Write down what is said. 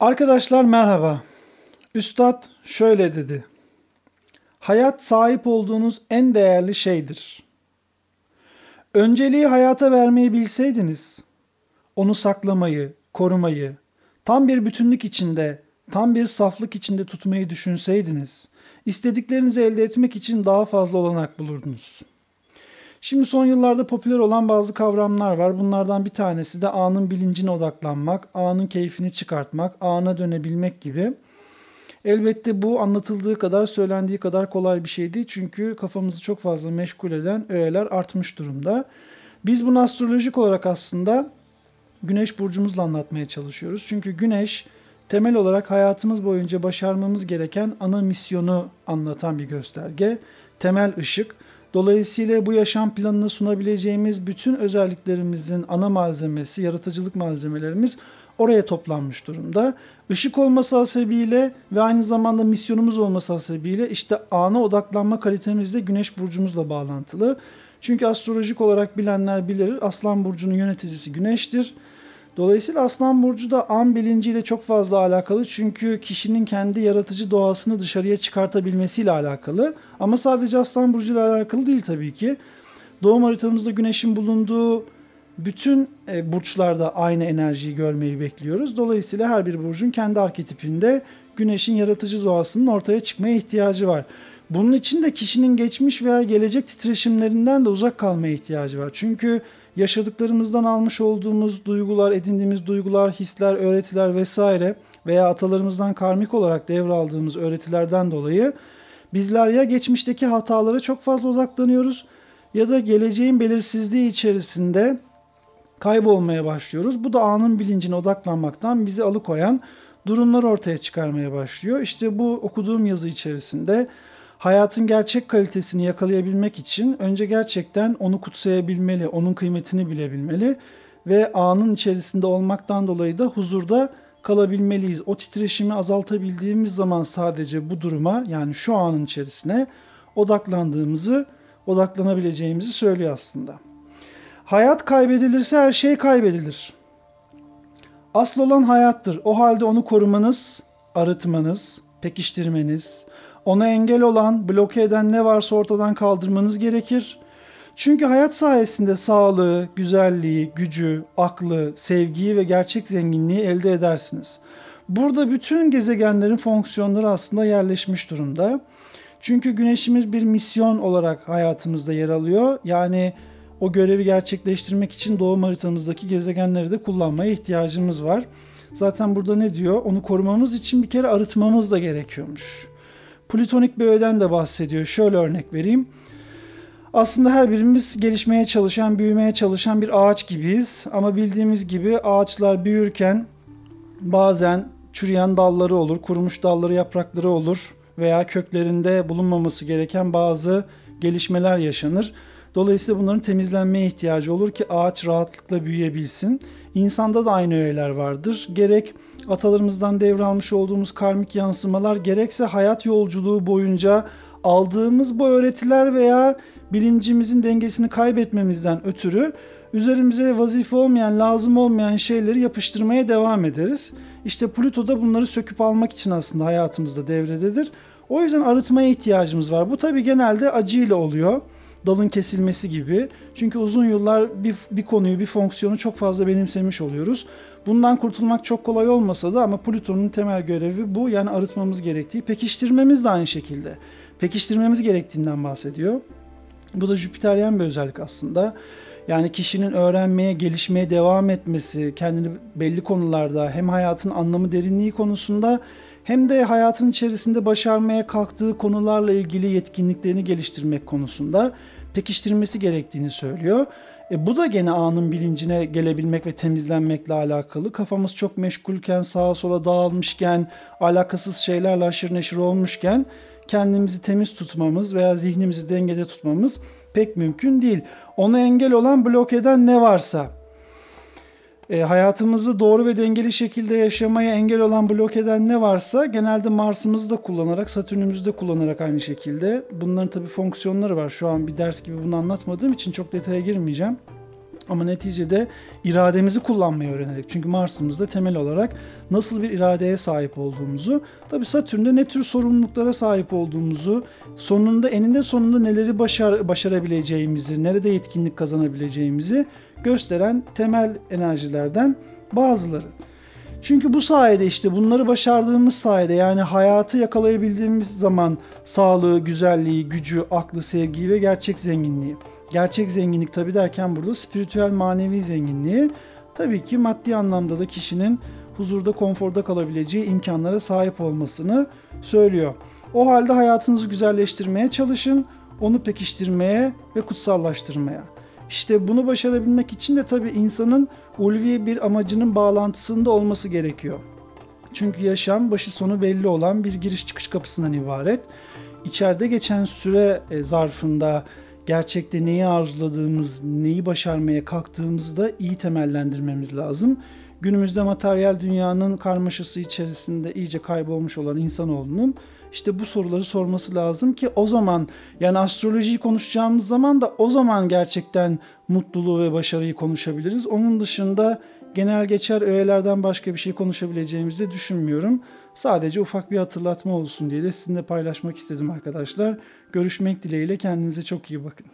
Arkadaşlar merhaba. Üstad şöyle dedi. Hayat sahip olduğunuz en değerli şeydir. Önceliği hayata vermeyi bilseydiniz, onu saklamayı, korumayı, tam bir bütünlük içinde, tam bir saflık içinde tutmayı düşünseydiniz, istediklerinizi elde etmek için daha fazla olanak bulurdunuz. Şimdi son yıllarda popüler olan bazı kavramlar var. Bunlardan bir tanesi de anın bilincine odaklanmak, anın keyfini çıkartmak, ana dönebilmek gibi. Elbette bu anlatıldığı kadar, söylendiği kadar kolay bir şey değil. Çünkü kafamızı çok fazla meşgul eden öğeler artmış durumda. Biz bunu astrolojik olarak aslında güneş burcumuzla anlatmaya çalışıyoruz. Çünkü güneş temel olarak hayatımız boyunca başarmamız gereken ana misyonu anlatan bir gösterge. Temel ışık. Dolayısıyla bu yaşam planını sunabileceğimiz bütün özelliklerimizin ana malzemesi, yaratıcılık malzemelerimiz oraya toplanmış durumda. Işık olması hasebiyle ve aynı zamanda misyonumuz olması hasebiyle işte ana odaklanma kalitemiz de güneş burcumuzla bağlantılı. Çünkü astrolojik olarak bilenler bilir Aslan burcunun yöneticisi güneştir. Dolayısıyla Aslan Burcu da an bilinciyle çok fazla alakalı. Çünkü kişinin kendi yaratıcı doğasını dışarıya çıkartabilmesiyle alakalı. Ama sadece Aslan Burcu ile alakalı değil tabii ki. Doğum haritamızda güneşin bulunduğu bütün e, burçlarda aynı enerjiyi görmeyi bekliyoruz. Dolayısıyla her bir burcun kendi arketipinde güneşin yaratıcı doğasının ortaya çıkmaya ihtiyacı var. Bunun için de kişinin geçmiş veya gelecek titreşimlerinden de uzak kalmaya ihtiyacı var. Çünkü yaşadıklarımızdan almış olduğumuz duygular, edindiğimiz duygular, hisler, öğretiler vesaire veya atalarımızdan karmik olarak devraldığımız öğretilerden dolayı bizler ya geçmişteki hatalara çok fazla odaklanıyoruz ya da geleceğin belirsizliği içerisinde kaybolmaya başlıyoruz. Bu da anın bilincine odaklanmaktan bizi alıkoyan durumlar ortaya çıkarmaya başlıyor. İşte bu okuduğum yazı içerisinde hayatın gerçek kalitesini yakalayabilmek için önce gerçekten onu kutsayabilmeli, onun kıymetini bilebilmeli ve anın içerisinde olmaktan dolayı da huzurda kalabilmeliyiz. O titreşimi azaltabildiğimiz zaman sadece bu duruma yani şu anın içerisine odaklandığımızı, odaklanabileceğimizi söylüyor aslında. Hayat kaybedilirse her şey kaybedilir. Asıl olan hayattır. O halde onu korumanız, arıtmanız, pekiştirmeniz, ona engel olan, bloke eden ne varsa ortadan kaldırmanız gerekir. Çünkü hayat sayesinde sağlığı, güzelliği, gücü, aklı, sevgiyi ve gerçek zenginliği elde edersiniz. Burada bütün gezegenlerin fonksiyonları aslında yerleşmiş durumda. Çünkü güneşimiz bir misyon olarak hayatımızda yer alıyor. Yani o görevi gerçekleştirmek için doğum haritamızdaki gezegenleri de kullanmaya ihtiyacımız var. Zaten burada ne diyor? Onu korumamız için bir kere arıtmamız da gerekiyormuş. Plütonik bir öğeden de bahsediyor. Şöyle örnek vereyim. Aslında her birimiz gelişmeye çalışan, büyümeye çalışan bir ağaç gibiyiz. Ama bildiğimiz gibi ağaçlar büyürken bazen çürüyen dalları olur, kurumuş dalları, yaprakları olur veya köklerinde bulunmaması gereken bazı gelişmeler yaşanır. Dolayısıyla bunların temizlenmeye ihtiyacı olur ki ağaç rahatlıkla büyüyebilsin. İnsanda da aynı öğeler vardır. Gerek atalarımızdan devralmış olduğumuz karmik yansımalar gerekse hayat yolculuğu boyunca aldığımız bu öğretiler veya bilincimizin dengesini kaybetmemizden ötürü üzerimize vazife olmayan, lazım olmayan şeyleri yapıştırmaya devam ederiz. İşte Plüto da bunları söküp almak için aslında hayatımızda devrededir. O yüzden arıtmaya ihtiyacımız var. Bu tabi genelde acıyla oluyor. Dalın kesilmesi gibi. Çünkü uzun yıllar bir, bir konuyu, bir fonksiyonu çok fazla benimsemiş oluyoruz. Bundan kurtulmak çok kolay olmasa da ama Plüton'un temel görevi bu. Yani arıtmamız gerektiği. Pekiştirmemiz de aynı şekilde. Pekiştirmemiz gerektiğinden bahsediyor. Bu da Jüpiteryen bir özellik aslında. Yani kişinin öğrenmeye, gelişmeye devam etmesi, kendini belli konularda hem hayatın anlamı derinliği konusunda hem de hayatın içerisinde başarmaya kalktığı konularla ilgili yetkinliklerini geliştirmek konusunda pekiştirmesi gerektiğini söylüyor. E, bu da gene anın bilincine gelebilmek ve temizlenmekle alakalı. Kafamız çok meşgulken, sağa sola dağılmışken, alakasız şeylerle aşırı neşir olmuşken kendimizi temiz tutmamız veya zihnimizi dengede tutmamız pek mümkün değil. Ona engel olan blok eden ne varsa e, hayatımızı doğru ve dengeli şekilde yaşamaya engel olan blok eden ne varsa genelde Mars'ımızı da kullanarak Satürn'ümüzü de kullanarak aynı şekilde. Bunların tabi fonksiyonları var. Şu an bir ders gibi bunu anlatmadığım için çok detaya girmeyeceğim. Ama neticede irademizi kullanmayı öğrenerek. Çünkü Mars'ımızda temel olarak nasıl bir iradeye sahip olduğumuzu, tabi Satürn'de ne tür sorumluluklara sahip olduğumuzu, sonunda eninde sonunda neleri başar, başarabileceğimizi, nerede yetkinlik kazanabileceğimizi gösteren temel enerjilerden bazıları. Çünkü bu sayede işte bunları başardığımız sayede yani hayatı yakalayabildiğimiz zaman sağlığı, güzelliği, gücü, aklı, sevgiyi ve gerçek zenginliği. Gerçek zenginlik tabi derken burada spiritüel manevi zenginliği tabii ki maddi anlamda da kişinin huzurda, konforda kalabileceği imkanlara sahip olmasını söylüyor. O halde hayatınızı güzelleştirmeye çalışın, onu pekiştirmeye ve kutsallaştırmaya. İşte bunu başarabilmek için de tabii insanın ulvi bir amacının bağlantısında olması gerekiyor. Çünkü yaşam başı sonu belli olan bir giriş çıkış kapısından ibaret. İçeride geçen süre e, zarfında gerçekte neyi arzuladığımız, neyi başarmaya kalktığımızı da iyi temellendirmemiz lazım. Günümüzde materyal dünyanın karmaşası içerisinde iyice kaybolmuş olan insanoğlunun işte bu soruları sorması lazım ki o zaman yani astrolojiyi konuşacağımız zaman da o zaman gerçekten mutluluğu ve başarıyı konuşabiliriz. Onun dışında genel geçer öğelerden başka bir şey konuşabileceğimizi de düşünmüyorum. Sadece ufak bir hatırlatma olsun diye de sizinle paylaşmak istedim arkadaşlar. Görüşmek dileğiyle kendinize çok iyi bakın.